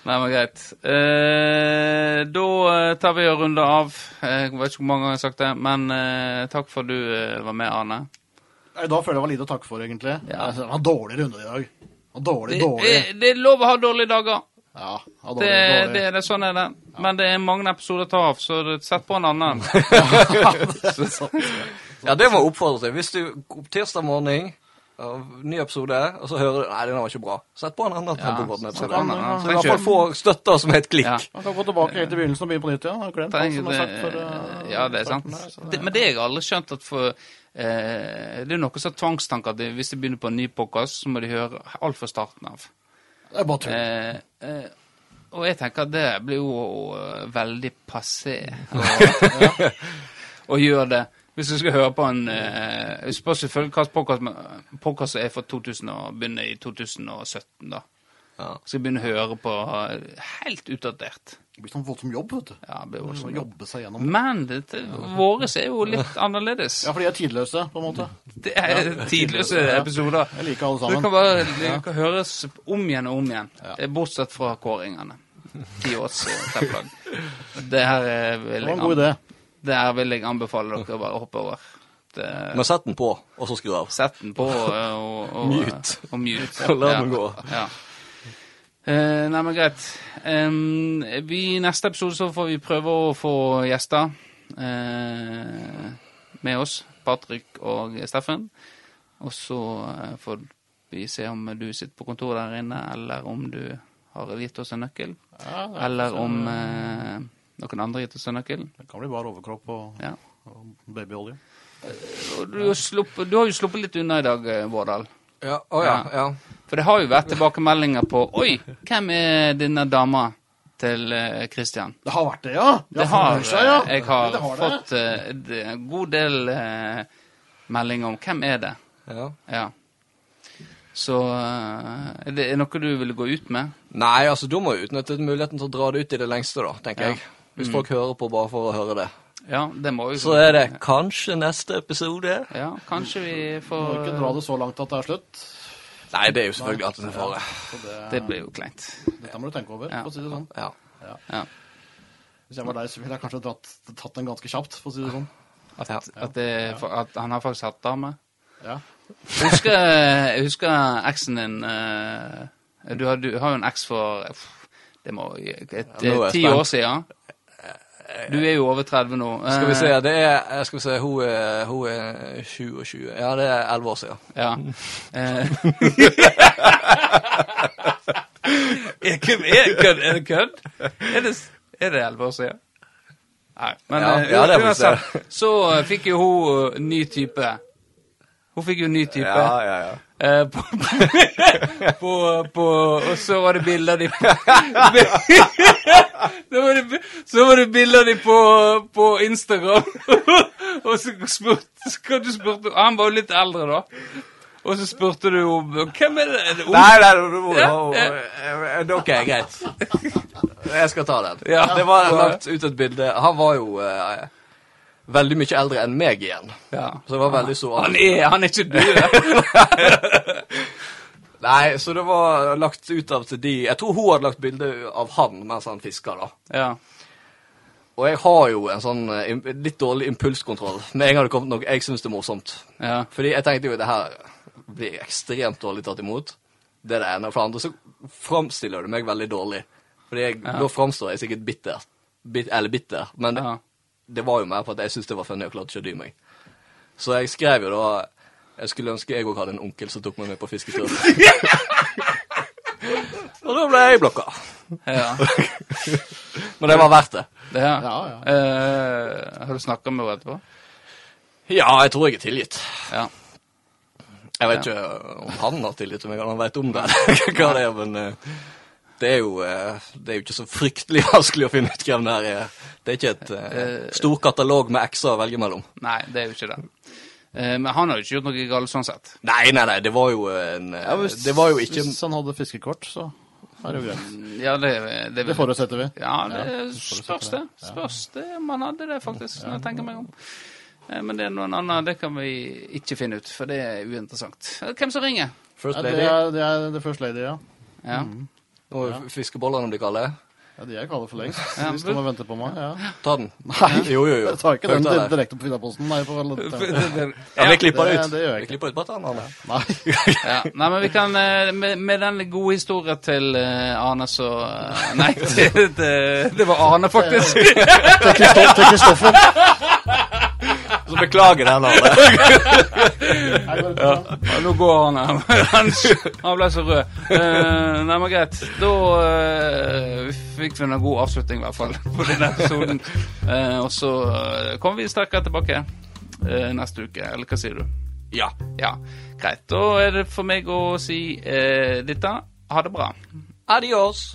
Nei, men greit. Eh, da tar vi og runder av. Jeg vet ikke hvor mange ganger jeg har sagt det, men eh, takk for at du eh, var med, Arne. Da føler jeg det var lite å takke for, egentlig. Ja. Det var en dårlig runde i dag. Dårlig, Det, dårlig. det, det er lov å ha dårlige dager. Ja, ja dårlig, Det, dårlig. det, det, sånn er det. Men det er mange episoder å ta av, så sett på en annen. *laughs* Ja, det må jeg oppfordre til. Hvis du tirsdag morgen av ny episode, og så hører du Nei, den var ikke bra. Sett på en annen Ja, så kan Så du i hvert fall få støtter som et klikk. Ja. Man kan gå tilbake helt til begynnelsen og begynne på nytt igjen. Ja. du glemt alt som er sagt for, eh, ja, det er sant. her, Det, men det har jeg aldri skjønt at for eh, Det er noe sånn tvangstanke at hvis de begynner på en ny podkast, så må de høre alt fra starten av. Det er bare tull. Eh, eh, og jeg tenker at det blir jo veldig passé *laughs* å, gjøre det. Hvis du skal høre på en eh, Jeg spør selvfølgelig hvilken podkast som er fra 2000 og begynner i 2017, da. Ja. Skal begynne å høre på eh, helt utdatert. Det blir sånn voldsom jobb, vet du. Ja, det blir må jobbe seg gjennom. Men dette, våre er jo litt annerledes. Ja, for de er tidløse, på en måte. *laughs* Det er tidløse episoder. Jeg liker alle sammen. Du kan, bare, det kan høres om igjen og om igjen. Eh, Bortsett fra kåringene. Ti års eh. Det her eh, vil Det var jeg, en god idé. det her vil jeg anbefale dere å bare hoppe over. Det, Men sett den på, og så skru av. Sett den på og, og, og Mute. Og mute. *laughs* La den gå. Ja. Eh, nei, men greit. Um, vi, I neste episode så får vi prøve å få gjester uh, med oss. Patrick og Steffen. Og så uh, får vi se om du sitter på kontoret der inne, eller om du har gitt oss en nøkkel. Ja, er- Eller om Noen andre gitt oss en nøkkel? Det kan bli bare overkropp og, Ja. og babyolje. Du, har du har jo sluppet litt unna i dag, Vårdal. Ja, å ja, ja. For det har jo vært tilbakemeldinger på Oi, hvem er denne dama til eh, Christian? Det har vært det, ja? Det har, seg, ja. eh, Jeg har, Det har det. fått eh, det- en god del eh, meldinger om hvem er det. ja. Ja. Så eh, er det noe du ville gå ut med? Nei, altså, da må jo utnytte muligheten til å dra det ut i det lengste, da, tenker Ja. jeg. Hvis folk hører på bare for å høre det. Ja, det må jo Så er det kanskje neste episode. Ja, kanskje vi får... Må ikke dra det så langt at det er slutt. Nei, det er jo selvfølgelig alltid en fare. Det, Det blir jo kleint. dette må du tenke over, for å si det sånn. Ja. Ja. Hvis jeg var deg, så ville jeg kanskje dratt, tatt den ganske kjapt, for å si det sånn. At, Ja. at, det, for, at han har faktisk hatt dame. Ja. Husker, jeg husker eksen din eh, du, har, du har jo en eks for Det må et, Ja, ti år siden. Du er jo over 30 nå. Skal vi Eh, se, det er Skal vi se, hun er, hun er 27. Ja, det er 11 år siden. Ja. Eh. *laughs* er, kødd- er, det kødd? Er det, er det 11 år siden? Nei. Men Ja, eh, ja, uansett, så eh, fikk jo hun eh, ny type. Hun fikk jo ny type. Ja, ja, ja. Eh, på, på, på, og så var det bilder de *laughs* så, var det, så var det bilder de på, på Instagram. *laughs* og så spurte, så du spurte Han var jo litt eldre, da. Og så spurte du om Hvem er det? Er det Nei, nei, Ja, ja, OK, greit. *laughs* Jeg skal ta den. Ja. Det var lagt ut et bilde. Han var jo eh, veldig mye eldre enn meg igjen. Ja. Så det var veldig så Han er, han er ikke død. *laughs* Nei, så det var lagt ut av til de Jeg tror hun hadde lagt bilde av han mens han fiska, da. ja. Og jeg har jo en sånn eh, litt dårlig impulskontroll med en gang det kommer noe jeg syns er morsomt. ja. Fordi jeg tenkte jo det her blir ekstremt dårlig tatt imot. Det er det ene. For det andre så framstiller det meg veldig dårlig. Fordi jeg, Ja. da framstår jeg sikkert bitter. Bit, eller bitter. Men ja. Det var jo mer på at jeg syntes det var funny og klarte ikke å dy meg. Så jeg skrev jo da Jeg skulle ønske jeg òg hadde en onkel som tok meg med på fisketur. *laughs* og da ble jeg blokka. ja. Men det var verdt det. Det. Ja, ja. Eh, har du snakka med henne etterpå? Ja, jeg tror jeg er tilgitt. Ja. Jeg vet ikke om han har tillit til meg, eller han vet om det. *laughs* hva det er, men eh, det er, jo, eh, det er jo ikke så fryktelig *laughs* vanskelig å finne ut hvem det her er. Det er ikke et uh, stor katalog med x-er å velge mellom. Nei, det er jo ikke det. Uh, men han har jo ikke gjort noe galt sånn sett. Nei, nei, nei, det var jo en Ja, hvis, Det var jo ikke Hvis han hadde fiskekort, så er det jo greit. Ja, det, det, Det forutsetter vi. Ja, det Ja, spørs det. Spørs det om han hadde det, faktisk, når jeg tenker meg om. Uh, Men det er noen annen, det kan vi ikke finne ut, for det er uinteressant. Hvem som ringer? First Ja, det, Lady. er, det er The First Lady, ja. Ja. Nå er fiskebollene kaller kalde. ja de er kalde for lengst. De står og venter på meg. Ja. Ta den. *laughs* Nei, Jo, jo, jo. jeg tar ikke den direkte på Finnaposten. Nei, for på, *laughs* Ja, vi klipper det det- ut. det gjør jeg Vi klipper ut bare den. *laughs* Nei. Ja. Nei, men vi kan eh, Med, med den gode historien til eh, Arne, så eh, Nei, det, det, det var Arne, faktisk. Til Kristoffer. Så beklager *laughs* jeg, bra? Ja, nå går han her. Han, ble så rød. Eh, nei, men greit. Da eh, fikk vi en god avslutning, i hvert fall, på denne episoden. Eh, og så kommer vi sterkere tilbake eh, neste uke. Eller hva sier du? Ja. Ja, greit. Da er det for meg å si eh, dette. Ha det bra. Adios.